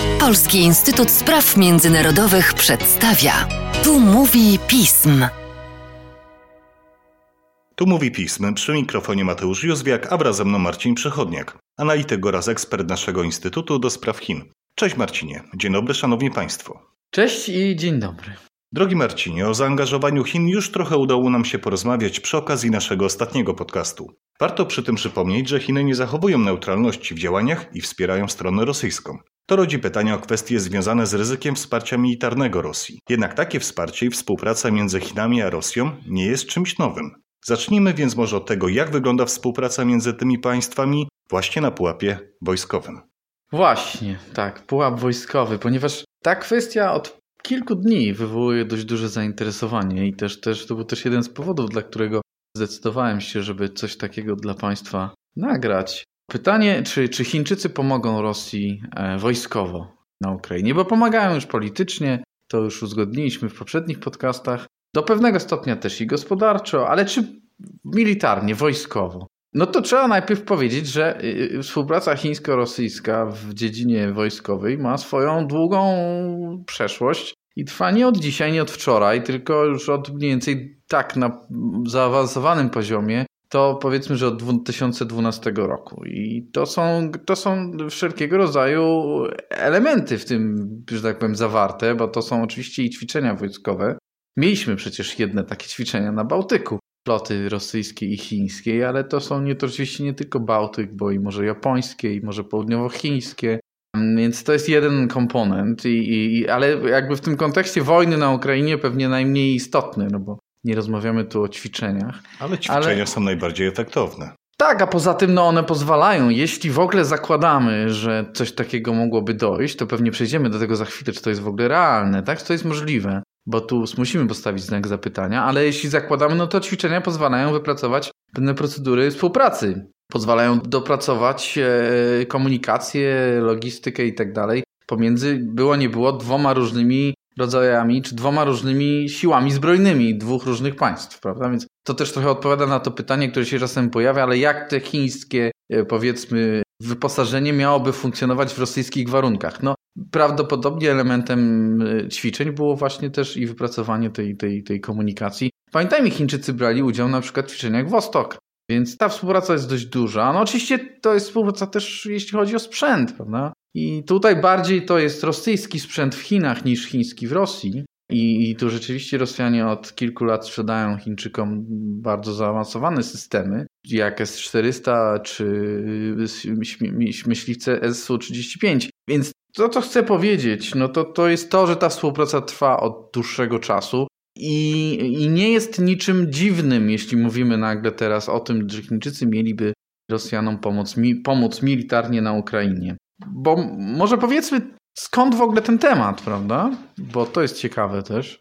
Polski Instytut Spraw Międzynarodowych przedstawia. Tu mówi pism. Tu mówi pism. Przy mikrofonie Mateusz Józwiak, a wraz ze mną Marcin Przychodniak, analityk oraz ekspert naszego Instytutu do Spraw Chin. Cześć Marcinie. Dzień dobry, szanowni państwo. Cześć i dzień dobry. Drogi Marcinie, o zaangażowaniu Chin już trochę udało nam się porozmawiać przy okazji naszego ostatniego podcastu. Warto przy tym przypomnieć, że Chiny nie zachowują neutralności w działaniach i wspierają stronę rosyjską. To rodzi pytania o kwestie związane z ryzykiem wsparcia militarnego Rosji. Jednak takie wsparcie i współpraca między Chinami a Rosją nie jest czymś nowym. Zacznijmy więc może od tego, jak wygląda współpraca między tymi państwami właśnie na pułapie wojskowym. Właśnie, tak, pułap wojskowy, ponieważ ta kwestia od kilku dni wywołuje dość duże zainteresowanie i też, też to był też jeden z powodów, dla którego zdecydowałem się, żeby coś takiego dla Państwa nagrać. Pytanie, czy, czy Chińczycy pomogą Rosji e, wojskowo na Ukrainie, bo pomagają już politycznie, to już uzgodniliśmy w poprzednich podcastach, do pewnego stopnia też i gospodarczo, ale czy militarnie, wojskowo? No to trzeba najpierw powiedzieć, że y, y, współpraca chińsko-rosyjska w dziedzinie wojskowej ma swoją długą przeszłość i trwa nie od dzisiaj, nie od wczoraj, tylko już od mniej więcej tak na zaawansowanym poziomie, to powiedzmy, że od 2012 roku. I to są, to są wszelkiego rodzaju elementy w tym, że tak powiem, zawarte, bo to są oczywiście i ćwiczenia wojskowe. Mieliśmy przecież jedne takie ćwiczenia na Bałtyku, floty rosyjskiej i chińskiej, ale to są nie, to oczywiście nie tylko Bałtyk, bo i może japońskie, i może południowochińskie. Więc to jest jeden komponent, i, i, ale jakby w tym kontekście wojny na Ukrainie pewnie najmniej istotny, no bo nie rozmawiamy tu o ćwiczeniach. Ale ćwiczenia ale... są najbardziej efektowne. Tak, a poza tym no one pozwalają, jeśli w ogóle zakładamy, że coś takiego mogłoby dojść, to pewnie przejdziemy do tego za chwilę, czy to jest w ogóle realne, tak? Czy to jest możliwe? Bo tu musimy postawić znak zapytania, ale jeśli zakładamy, no to ćwiczenia pozwalają wypracować pewne procedury współpracy. Pozwalają dopracować e, komunikację, logistykę i tak dalej pomiędzy, było nie było, dwoma różnymi rodzajami, czy dwoma różnymi siłami zbrojnymi dwóch różnych państw, prawda? Więc to też trochę odpowiada na to pytanie, które się czasem pojawia, ale jak te chińskie, e, powiedzmy, wyposażenie miałoby funkcjonować w rosyjskich warunkach? No, prawdopodobnie elementem e, ćwiczeń było właśnie też i wypracowanie tej, tej, tej komunikacji. Pamiętajmy, Chińczycy brali udział na przykład w ćwiczeniach Wostok, więc ta współpraca jest dość duża. No oczywiście to jest współpraca też jeśli chodzi o sprzęt, prawda? I tutaj bardziej to jest rosyjski sprzęt w Chinach niż chiński w Rosji. I, I tu rzeczywiście Rosjanie od kilku lat sprzedają Chińczykom bardzo zaawansowane systemy, jak S-400 czy myśliwce Su-35. Więc to, co chcę powiedzieć, no to, to jest to, że ta współpraca trwa od dłuższego czasu. I, I nie jest niczym dziwnym, jeśli mówimy nagle teraz o tym, że Chińczycy mieliby Rosjanom pomóc, mi, pomóc militarnie na Ukrainie. Bo może powiedzmy, skąd w ogóle ten temat, prawda? Bo to jest ciekawe też.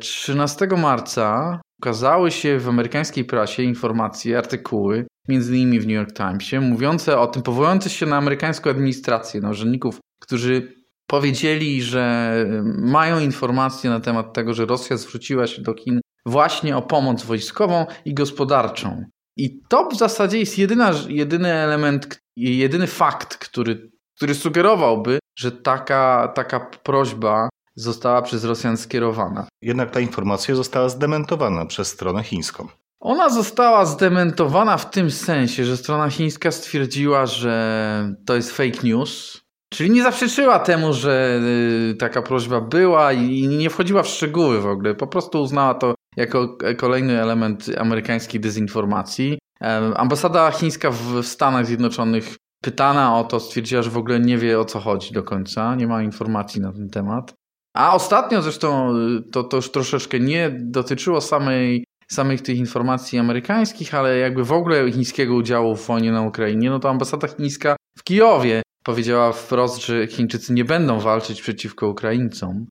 13 e, marca ukazały się w amerykańskiej prasie informacje, artykuły, między innymi w New York Timesie, mówiące o tym, powołujące się na amerykańską administrację, na urzędników, którzy powiedzieli, że mają informacje na temat tego, że Rosja zwróciła się do Chin właśnie o pomoc wojskową i gospodarczą. I to w zasadzie jest jedyna, jedyny element, jedyny fakt, który który sugerowałby, że taka, taka prośba została przez Rosjan skierowana. Jednak ta informacja została zdementowana przez stronę chińską. Ona została zdementowana w tym sensie, że strona chińska stwierdziła, że to jest fake news, czyli nie zaprzeczyła temu, że y, taka prośba była i nie wchodziła w szczegóły w ogóle. Po prostu uznała to jako kolejny element amerykańskiej dezinformacji. Ambasada chińska w Stanach Zjednoczonych Pytana o to stwierdziła, że w ogóle nie wie o co chodzi do końca, nie ma informacji na ten temat. A ostatnio zresztą y, to, to już troszeczkę nie dotyczyło samej, samych tych informacji amerykańskich, ale jakby w ogóle chińskiego udziału w wojnie na Ukrainie, no to ambasada chińska w Kijowie powiedziała wprost, że Chińczycy nie będą walczyć przeciwko Ukraińcom.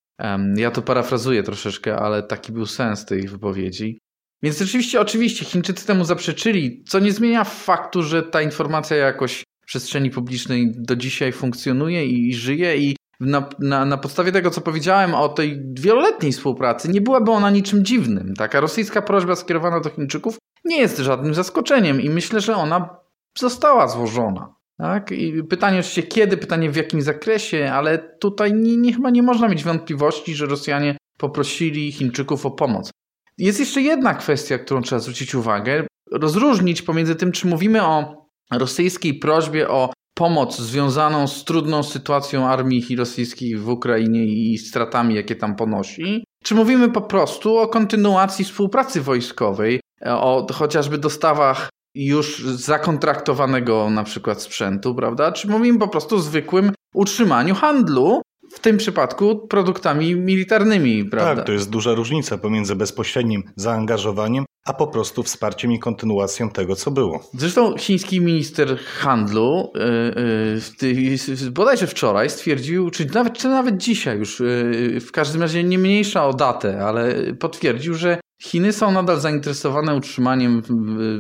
Ja to parafrazuję troszeczkę, ale taki był sens tej wypowiedzi. Więc rzeczywiście, oczywiście, Chińczycy temu zaprzeczyli, co nie zmienia faktu, że ta informacja jakoś przestrzeni publicznej do dzisiaj funkcjonuje i, i żyje i na, na, na, podstawie tego, co powiedziałem o tej wieloletniej współpracy, nie byłaby ona niczym dziwnym. Taka rosyjska prośba skierowana do Chińczyków nie jest żadnym zaskoczeniem i myślę, że ona została złożona. Tak? I pytanie oczywiście kiedy, pytanie w jakim zakresie, ale tutaj nie, nie, chyba nie można mieć wątpliwości, że Rosjanie poprosili Chińczyków o pomoc. Jest jeszcze jedna kwestia, którą trzeba zwrócić uwagę. Rozróżnić pomiędzy tym, czy mówimy o rosyjskiej prośbie o pomoc związaną z trudną sytuacją armii rosyjskiej w Ukrainie i stratami, jakie tam ponosi, czy mówimy po prostu o kontynuacji współpracy wojskowej, o chociażby dostawach już zakontraktowanego na przykład sprzętu, prawda? Czy mówimy po prostu o zwykłym utrzymaniu handlu, w tym przypadku produktami militarnymi, prawda? Tak, to jest duża różnica pomiędzy bezpośrednim zaangażowaniem, a po prostu wsparciem i kontynuacją tego, co było. Zresztą chiński minister handlu yy, yy, bodajże wczoraj stwierdził, czy nawet, czy nawet dzisiaj już, yy, w każdym razie nie mniejsza o datę, ale potwierdził, że Chiny są nadal zainteresowane utrzymaniem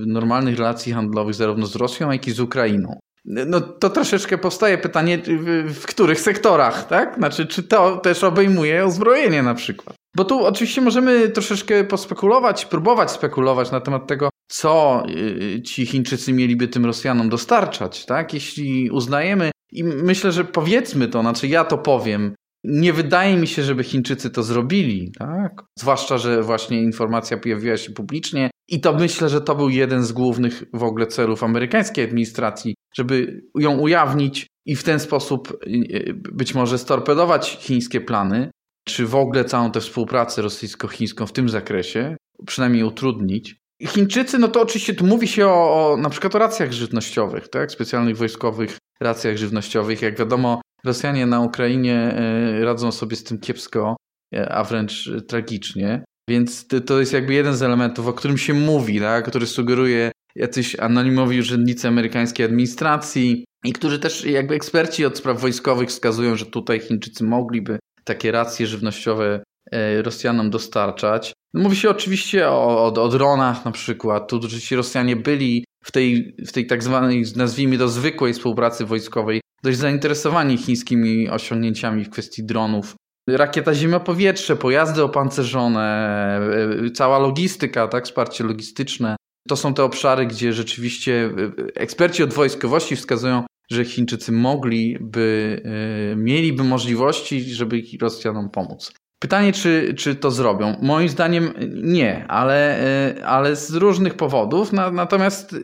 normalnych relacji handlowych zarówno z Rosją, jak i z Ukrainą. No to troszeczkę powstaje pytanie, w, których sektorach, tak? Znaczy, czy to też obejmuje uzbrojenie na przykład? Bo tu oczywiście możemy troszeczkę pospekulować, próbować spekulować na temat tego, co y, ci Chińczycy mieliby tym Rosjanom dostarczać, tak? Jeśli uznajemy, i myślę, że powiedzmy to, znaczy ja to powiem, nie wydaje mi się, żeby Chińczycy to zrobili, tak? Zwłaszcza, że właśnie informacja pojawiła się publicznie i to myślę, że to był jeden z głównych w ogóle celów amerykańskiej administracji, żeby ją ujawnić i w ten sposób y, y, być może storpedować chińskie plany, czy w ogóle całą tę współpracę rosyjsko-chińską w tym zakresie, przynajmniej utrudnić. Chińczycy, no to oczywiście tu mówi się o, o na przykład o racjach żywnościowych, tak? specjalnych wojskowych racjach żywnościowych. Jak wiadomo, Rosjanie na Ukrainie e, radzą sobie z tym kiepsko, e, a wręcz tragicznie. Więc to jest jakby jeden z elementów, o którym się mówi, tak? który sugeruje jacyś anonimowi urzędnicy amerykańskiej administracji i którzy też jakby eksperci od spraw wojskowych wskazują, że tutaj Chińczycy mogliby takie racje żywnościowe e, Rosjanom dostarczać. Mówi się oczywiście o, o, o dronach na przykład. Tu oczywiście Rosjanie byli w tej, w tej tak zwanej, nazwijmy to, zwykłej współpracy wojskowej dość zainteresowani chińskimi osiągnięciami w kwestii dronów. Rakieta ziemia-powietrze, pojazdy opancerzone, e, cała logistyka, tak, wsparcie logistyczne. To są te obszary, gdzie rzeczywiście e, eksperci od wojskowości wskazują, że Chińczycy mogliby, e, mieliby możliwości, żeby Rosjanom pomóc. Pytanie, czy, czy to zrobią? Moim zdaniem nie, ale, ale z różnych powodów. Natomiast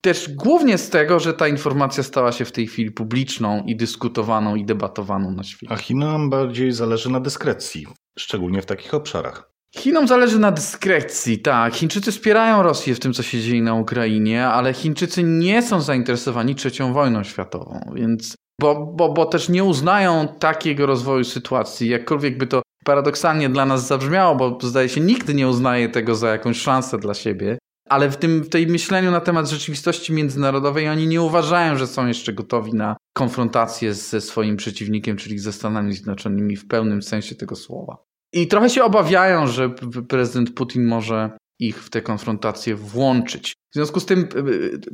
też głównie z tego, że ta informacja stała się w tej chwili publiczną i dyskutowaną i debatowaną na świecie. A Chinom bardziej zależy na dyskrecji, szczególnie w takich obszarach. Chinom zależy na dyskrecji, tak. Chińczycy wspierają Rosję w tym, co się dzieje na Ukrainie, ale Chińczycy nie są zainteresowani trzecią wojną światową, więc bo, bo, bo też nie uznają takiego rozwoju sytuacji, jakkolwiek by to paradoksalnie dla nas zabrzmiało, bo zdaje się nigdy nie uznaje tego za jakąś szansę dla siebie ale w tym w tej myśleniu na temat rzeczywistości międzynarodowej oni nie uważają, że są jeszcze gotowi na konfrontację ze swoim przeciwnikiem, czyli ze Stanami Zjednoczonymi w pełnym sensie tego słowa. I trochę się obawiają, że prezydent Putin może ich w tę konfrontację włączyć. W związku z tym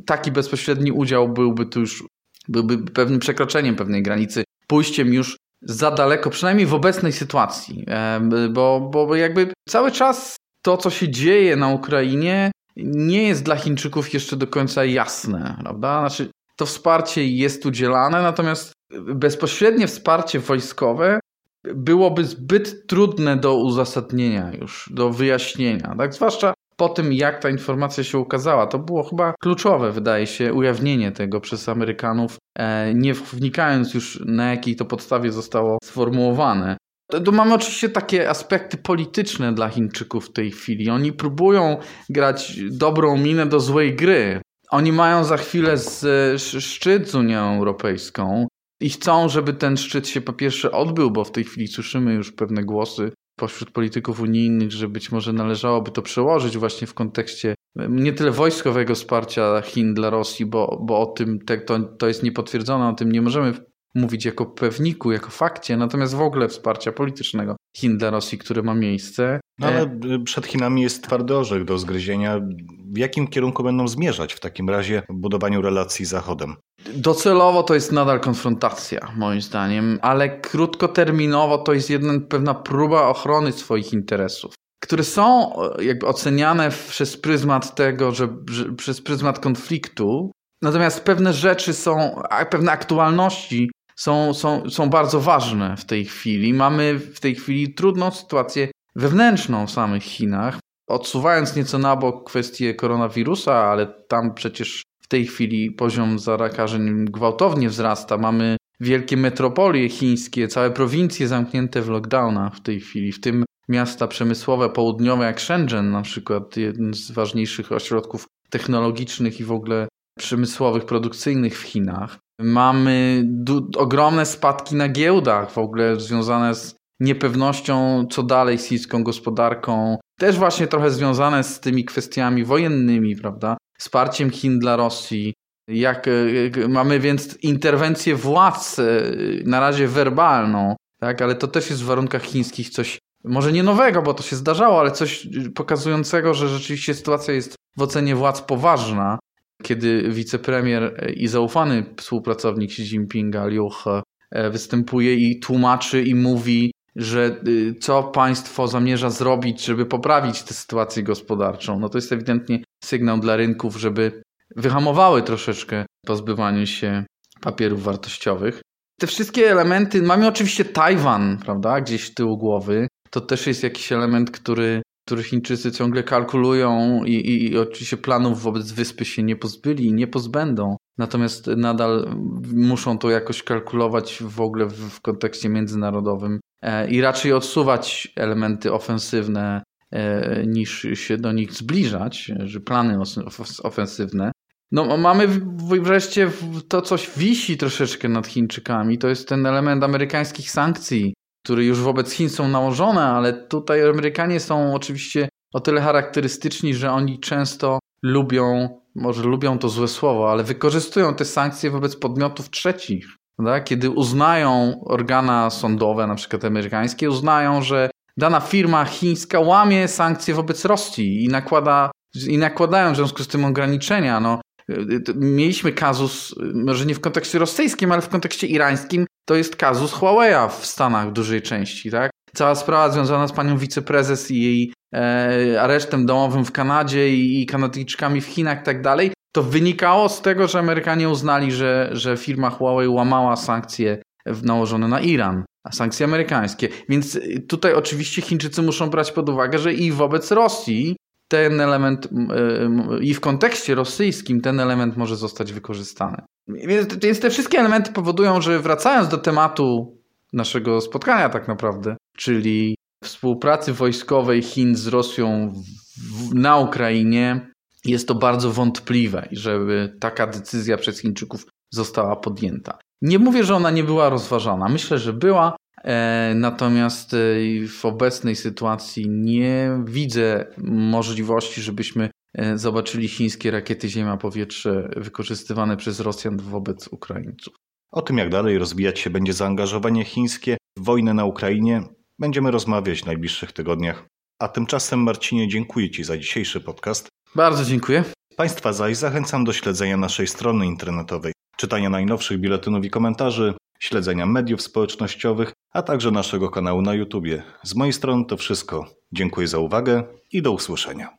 taki bezpośredni udział byłby tu już byłby pewnym przekroczeniem pewnej granicy, pójściem już za daleko, przynajmniej w obecnej sytuacji, e, bo, bo jakby cały czas to, co się dzieje na Ukrainie, nie jest dla Chińczyków jeszcze do końca jasne, prawda? Znaczy, to wsparcie jest udzielane, natomiast bezpośrednie wsparcie wojskowe byłoby zbyt trudne do uzasadnienia już, do wyjaśnienia, tak? Zwłaszcza po tym, jak ta informacja się ukazała. To było chyba kluczowe, wydaje się, ujawnienie tego przez Amerykanów, e, nie wnikając już na jakiej to podstawie zostało sformułowane. Tu mamy oczywiście takie aspekty polityczne dla Chińczyków w tej chwili. Oni próbują grać dobrą minę do złej gry. Oni mają za chwilę z, szczyt z Unią Europejską i chcą, żeby ten szczyt się po pierwsze odbył, bo w tej chwili słyszymy już pewne głosy pośród polityków unijnych, że być może należałoby to przełożyć właśnie w kontekście nie tyle wojskowego wsparcia Chin dla Rosji, bo, bo o tym to, to jest niepotwierdzone, o tym nie możemy mówić jako pewniku, jako fakcie, natomiast w ogóle wsparcia politycznego Chin dla Rosji, które ma miejsce. No ale e, przed Chinami jest twardy orzech do zgryzienia. W jakim kierunku będą zmierzać w takim razie w budowaniu relacji z Zachodem? Docelowo to jest nadal konfrontacja, moim zdaniem, ale krótkoterminowo to jest jedna pewna próba ochrony swoich interesów które są e, jakby oceniane przez pryzmat tego, że, że, przez pryzmat konfliktu, Natomiast pewne rzeczy są, pewne aktualności są, są, są bardzo ważne w tej chwili. Mamy w tej chwili trudną sytuację wewnętrzną w samych Chinach. Odsuwając nieco na bok kwestię koronawirusa, ale tam przecież w tej chwili poziom zakażeń gwałtownie wzrasta. Mamy wielkie metropolie chińskie, całe prowincje zamknięte w lockdownach w tej chwili, w tym miasta przemysłowe południowe jak Shenzhen na przykład, jeden z ważniejszych ośrodków technologicznych i w ogóle przemysłowych, produkcyjnych w Chinach. Mamy ogromne spadki na giełdach, w ogóle związane z niepewnością, co dalej z chińską gospodarką. Też właśnie trochę związane z tymi kwestiami wojennymi, prawda? Wsparciem Chin dla Rosji. Jak, jak mamy więc interwencję władz, e, na razie werbalną, tak? ale to też jest w warunkach chińskich coś, może nie nowego, bo to się zdarzało, ale coś pokazującego, że rzeczywiście sytuacja jest w ocenie władz poważna kiedy wicepremier i zaufany współpracownik Xi Jinpinga, Liu He, e, występuje i tłumaczy i mówi, że y, co państwo zamierza zrobić, żeby poprawić tę sytuację gospodarczą. No to jest ewidentnie sygnał dla rynków, żeby wyhamowały troszeczkę pozbywanie się papierów wartościowych. Te wszystkie elementy, mamy oczywiście Tajwan, prawda, gdzieś w tyłu głowy. To też jest jakiś element, który który Chińczycy ciągle kalkulują i, i, i oczywiście planów wobec wyspy się nie pozbyli i nie pozbędą. Natomiast nadal muszą to jakoś kalkulować w ogóle w, w kontekście międzynarodowym e, i raczej odsuwać elementy ofensywne e, niż się do nich zbliżać, że plany ofensywne. No, mamy wreszcie to, coś wisi troszeczkę nad Chińczykami. To jest ten element amerykańskich sankcji, które już wobec Chin są nałożone, ale tutaj Amerykanie są oczywiście o tyle charakterystyczni, że oni często lubią, może lubią to złe słowo, ale wykorzystują te sankcje wobec podmiotów trzecich. Prawda? Kiedy uznają organa sądowe, na przykład amerykańskie, uznają, że dana firma chińska łamie sankcje wobec Rosji i nakłada i nakładają w związku z tym ograniczenia. No, mieliśmy kazus, może nie w kontekście rosyjskim, ale w kontekście irańskim, to jest kazus Huawei'a w Stanach w dużej części, tak? Cała sprawa związana z panią wiceprezes i jej e, aresztem domowym w Kanadzie i, i Kanadyjczykami w Chinach i tak dalej, to wynikało z tego, że Amerykanie uznali, że, że firma Huawei łamała sankcje nałożone na Iran, a sankcje amerykańskie. Więc tutaj oczywiście Chińczycy muszą brać pod uwagę, że i wobec Rosji ten element i w kontekście rosyjskim ten element może zostać wykorzystany. Więc, te wszystkie elementy powodują, że wracając do tematu naszego spotkania tak naprawdę, czyli współpracy wojskowej Chin z Rosją w, na Ukrainie, jest to bardzo wątpliwe, żeby taka decyzja przez Chińczyków została podjęta. Nie mówię, że ona nie była rozważana. Myślę, że była, natomiast e, w obecnej sytuacji nie widzę możliwości, żebyśmy e, zobaczyli chińskie rakiety ziemia-powietrze wykorzystywane przez Rosjan wobec Ukraińców. O tym, jak dalej rozwijać się będzie zaangażowanie chińskie w wojnę na Ukrainie, będziemy rozmawiać w najbliższych tygodniach. A tymczasem, Marcinie, dziękuję Ci za dzisiejszy podcast. Bardzo dziękuję. Państwa zaś zachęcam do śledzenia naszej strony internetowej, czytania najnowszych biuletynów i komentarzy, śledzenia mediów społecznościowych, a także naszego kanału na YouTube. Z mojej strony to wszystko. Dziękuję za uwagę i do usłyszenia.